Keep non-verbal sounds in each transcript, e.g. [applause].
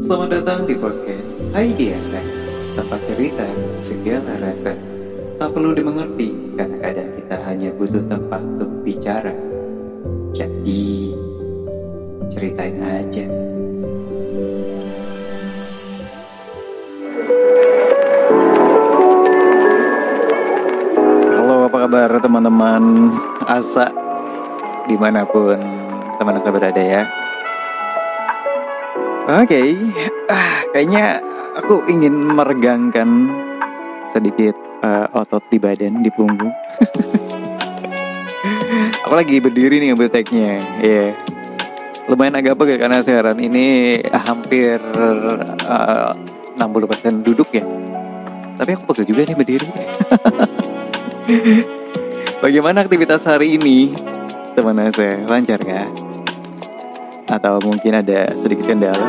Selamat datang di podcast Hai Biasa Tempat cerita segala rasa. Tak perlu dimengerti Karena kadang kita hanya butuh tempat untuk bicara. Jadi Ceritain aja. Halo apa kabar teman-teman? Asa Di mana pun teman asa berada ya Oke, ah, kayaknya aku ingin meregangkan sedikit uh, otot di badan, di punggung. [laughs] aku lagi berdiri nih ngambil tagnya, ya. Yeah. Lumayan agak pegel karena siaran ini hampir uh, 60% duduk ya. Tapi aku pegel juga nih berdiri. [laughs] Bagaimana aktivitas hari ini, teman saya? Lancar gak? Atau mungkin ada sedikit kendala?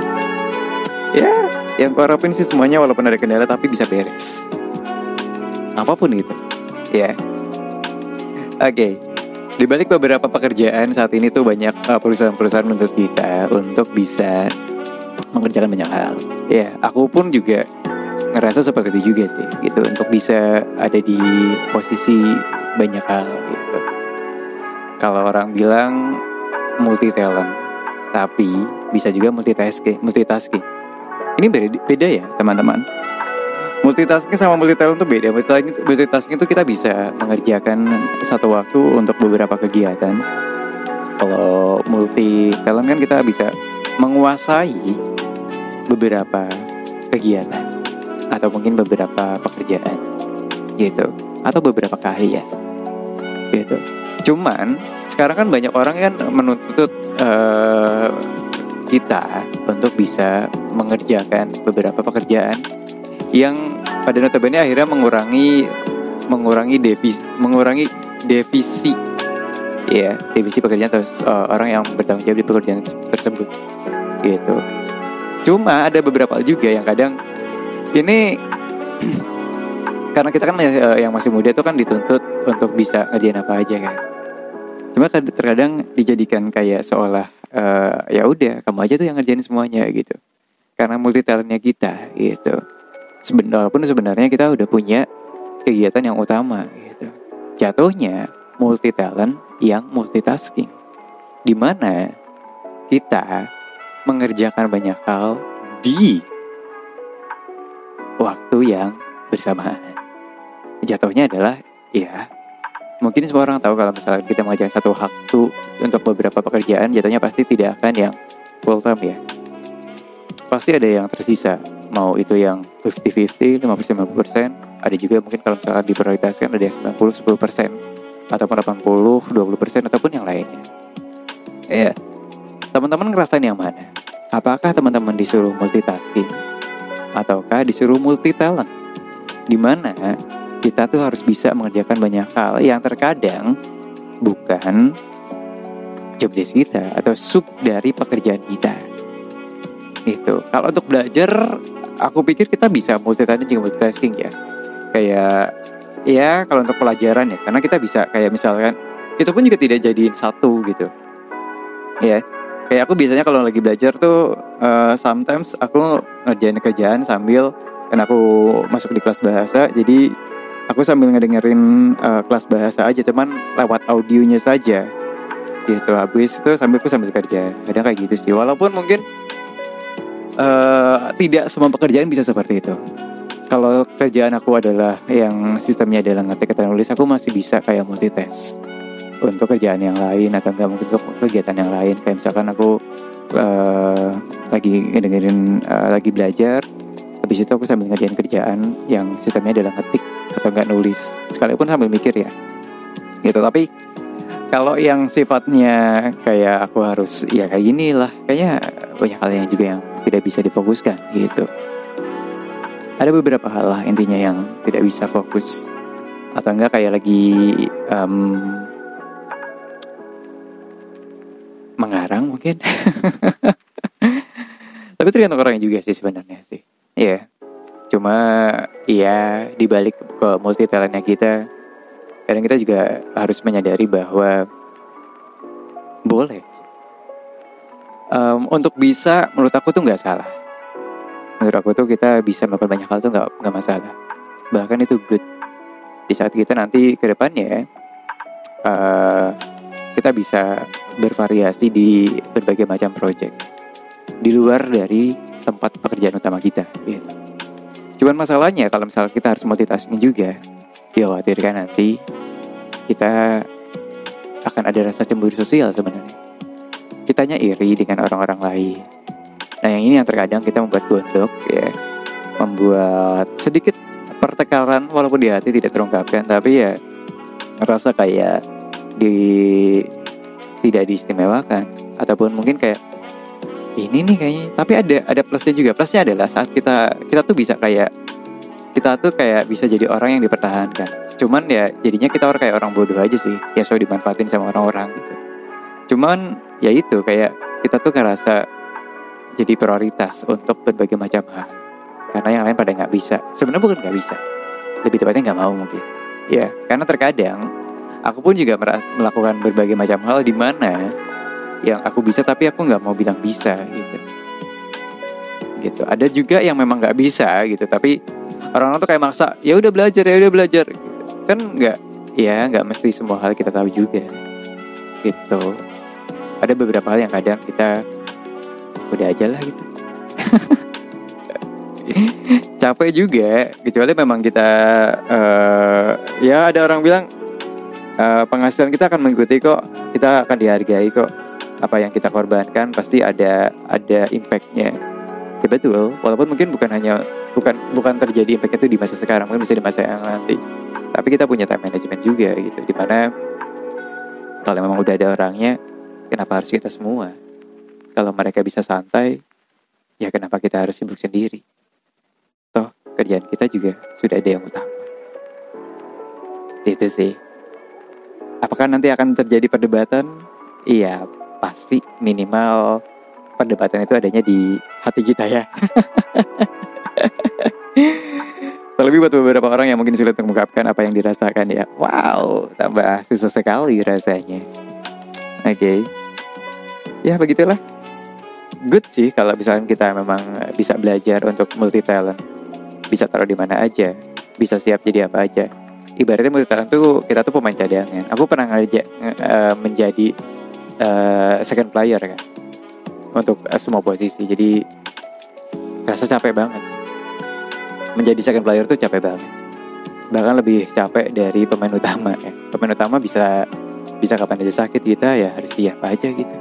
Ya yang ku harapin sih semuanya walaupun ada kendala tapi bisa beres. Apa pun itu ya. Oke. Okay. di balik beberapa pekerjaan saat ini tuh banyak uh, perusahaan-perusahaan menuntut kita untuk bisa mengerjakan banyak hal. Ya aku pun juga ngerasa seperti itu juga sih gitu. Untuk bisa ada di posisi banyak hal gitu. Kalau orang bilang multi talent tapi bisa juga multitasking. Multitasking. Ini beda, beda ya teman-teman. Multitasking sama multitalent itu beda. Multitasking itu kita bisa mengerjakan satu waktu untuk beberapa kegiatan. Kalau multi talent kan kita bisa menguasai beberapa kegiatan atau mungkin beberapa pekerjaan gitu atau beberapa keahlian gitu. Cuman sekarang kan banyak orang kan menuntut uh, kita untuk bisa mengerjakan beberapa pekerjaan yang pada notabene akhirnya mengurangi mengurangi devis mengurangi devisi ya devisi pekerjaan atau uh, orang yang bertanggung jawab di pekerjaan tersebut gitu. Cuma ada beberapa juga yang kadang ini [clears throat] karena kita kan uh, yang masih muda itu kan dituntut untuk bisa ngerjain apa aja kan cuma terkadang dijadikan kayak seolah uh, ya udah kamu aja tuh yang ngerjain semuanya gitu. Karena multi talentnya kita gitu. Sebenarnya pun sebenarnya kita udah punya kegiatan yang utama gitu. Jatuhnya multi talent yang multitasking. Di mana kita mengerjakan banyak hal di waktu yang bersamaan. Jatuhnya adalah ya mungkin semua orang tahu kalau misalnya kita mengerjakan satu waktu untuk beberapa pekerjaan jatuhnya pasti tidak akan yang full time ya. Pasti ada yang tersisa. Mau itu yang 50-50, 50-50% ada juga mungkin kalau misalkan diprioritaskan ada yang 90-10% ataupun 80-20% ataupun yang lainnya. Ya teman-teman ngerasain yang mana? Apakah teman-teman disuruh multitasking? Ataukah disuruh multi talent di mana kita tuh harus bisa mengerjakan banyak hal yang terkadang bukan job desk kita atau sub dari pekerjaan kita. Itu. Kalau untuk belajar, aku pikir kita bisa multitasking juga multitasking ya. Kayak ya kalau untuk pelajaran ya, karena kita bisa kayak misalkan itu pun juga tidak jadiin satu gitu. Ya, kayak aku biasanya kalau lagi belajar tuh uh, sometimes aku ngerjain kerjaan sambil kan aku masuk di kelas bahasa jadi aku sambil ngedengerin uh, kelas bahasa aja teman lewat audionya saja. Gitu habis itu sambil aku sambil kerja. Ada kayak gitu sih walaupun mungkin uh, tidak semua pekerjaan bisa seperti itu. Kalau kerjaan aku adalah yang sistemnya adalah ngetik atau nulis aku masih bisa kayak multitask untuk kerjaan yang lain atau enggak mungkin untuk kegiatan yang lain. Kayak misalkan aku uh, lagi ngedengerin uh, lagi belajar habis itu aku sambil ngerjain kerjaan yang sistemnya adalah ngetik atau nggak nulis. Sekalipun sambil mikir ya. Gitu tapi kalau yang sifatnya kayak aku harus ya kayak gini lah kayaknya banyak hal yang juga yang tidak bisa difokuskan gitu. Ada beberapa hal lah intinya yang tidak bisa fokus. Atau enggak kayak lagi um, mengarang mungkin. [laughs] Tapi tergantung orangnya juga sih sebenarnya sih. Ya yeah. cuma ya dibalik ke multi talentnya kita. Kadang kita juga harus menyadari bahwa boleh. Um, untuk bisa menurut aku tuh nggak salah. Menurut aku tuh kita bisa melakukan banyak hal tuh nggak nggak masalah. Bahkan itu good. Di saat kita nanti ke depannya uh, kita bisa bervariasi di berbagai macam project. Di luar dari tempat pekerjaan utama kita gitu. Cuman masalahnya kalau misalnya kita harus multitasking juga, dikhawatirkan nanti kita akan ada rasa cemburu sosial sebenarnya. Kitanya iri dengan orang-orang lain. Nah yang ini yang terkadang kita membuat gondok ya, membuat sedikit pertengkaran walaupun di hati tidak terungkapkan, tapi ya rasa kayak di tidak diistimewakan ataupun mungkin kayak ini nih kayaknya. Tapi ada ada plusnya juga. Plusnya adalah saat kita kita tuh bisa kayak kita tuh kayak bisa jadi orang yang dipertahankan. Cuman ya jadinya kita orang kayak orang bodoh aja sih. Yang selalu dimanfaatin sama orang-orang gitu. Cuman ya itu kayak kita tuh ngerasa jadi prioritas untuk berbagai macam hal. Karena yang lain pada nggak bisa. Sebenarnya bukan nggak bisa. Lebih tepatnya nggak mau mungkin. Ya karena terkadang aku pun juga melakukan berbagai macam hal di mana yang aku bisa tapi aku nggak mau bilang bisa gitu. Gitu. Ada juga yang memang nggak bisa gitu. Tapi orang-orang tuh kayak maksa ya udah belajar ya udah belajar. Kan nggak ya nggak mesti semua hal kita tahu juga. Gitu. Ada beberapa hal yang kadang kita udah aja lah gitu. [laughs] Capek juga kecuali memang kita uh, ya ada orang bilang uh, penghasilan kita akan mengikuti kok kita akan dihargai kok apa yang kita korbankan pasti ada ada impactnya. Ya betul. Walaupun mungkin bukan hanya bukan bukan terjadi impactnya itu di masa sekarang mungkin bisa di masa yang nanti. Tapi kita punya time management juga gitu. Di mana kalau memang udah ada orangnya kenapa harus kita semua? Kalau mereka bisa santai ya kenapa kita harus sibuk sendiri? Toh kerjaan kita juga sudah ada yang utama. Itu sih. Apakah nanti akan terjadi perdebatan? Iya pasti minimal perdebatan itu adanya di hati kita ya. [laughs] Terlebih buat beberapa orang yang mungkin sulit mengungkapkan apa yang dirasakan ya. Wow, tambah susah sekali rasanya. Oke. Okay. Ya begitulah. Good sih kalau misalnya kita memang bisa belajar untuk multi talent. Bisa taruh di mana aja. Bisa siap jadi apa aja. Ibaratnya multi talent tuh kita tuh pemain cadangan. Aku pernah ngajak uh, menjadi uh, second player kan. Untuk uh, semua posisi. Jadi rasa capek banget. Menjadi second player tuh capek banget. Bahkan lebih capek dari pemain utama ya. Pemain utama bisa bisa kapan aja sakit kita ya harus siap aja gitu.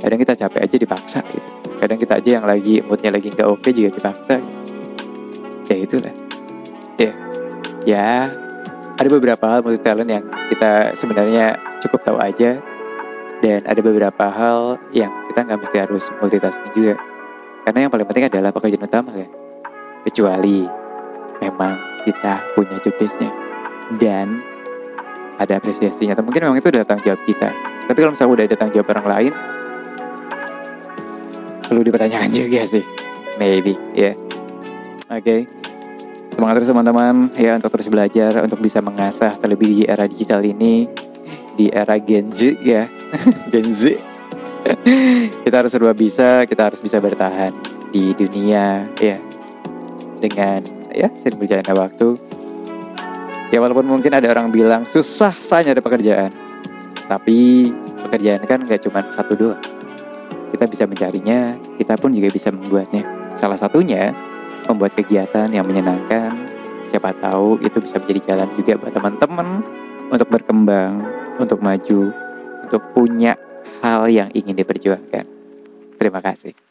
Kadang kita capek aja dipaksa gitu. Kadang kita aja yang lagi moodnya lagi nggak oke juga dipaksa. Gitu. ya itulah. Ya. Ya ada beberapa hal multi talent yang kita sebenarnya cukup tahu aja dan ada beberapa hal yang kita nggak mesti harus multitasking juga. Karena yang paling penting adalah pekerjaan utama kan. Kecuali memang kita punya job dan ada apresiasinya. Atau mungkin memang itu udah tanggung jawab kita. Tapi kalau misalnya udah ada tanggung jawab orang lain perlu dipertanyakan juga sih. Maybe ya. Yeah. oke. Okay. semangat terus teman-teman ya untuk terus belajar untuk bisa mengasah terlebih di era digital ini di era Gen Z ya [laughs] Gen Z. Kita harus serba bisa kita harus bisa bertahan di dunia ya. Dengan ya sering berjalannya waktu. Ya walaupun mungkin ada orang bilang susah saja ada pekerjaan. Tapi pekerjaan kan gak cuma satu dua kita bisa mencarinya kita pun juga bisa membuatnya. Salah satunya membuat kegiatan yang menyenangkan. Siapa tahu itu bisa menjadi jalan juga buat teman-teman untuk berkembang untuk maju, untuk punya hal yang ingin diperjuangkan. Terima kasih.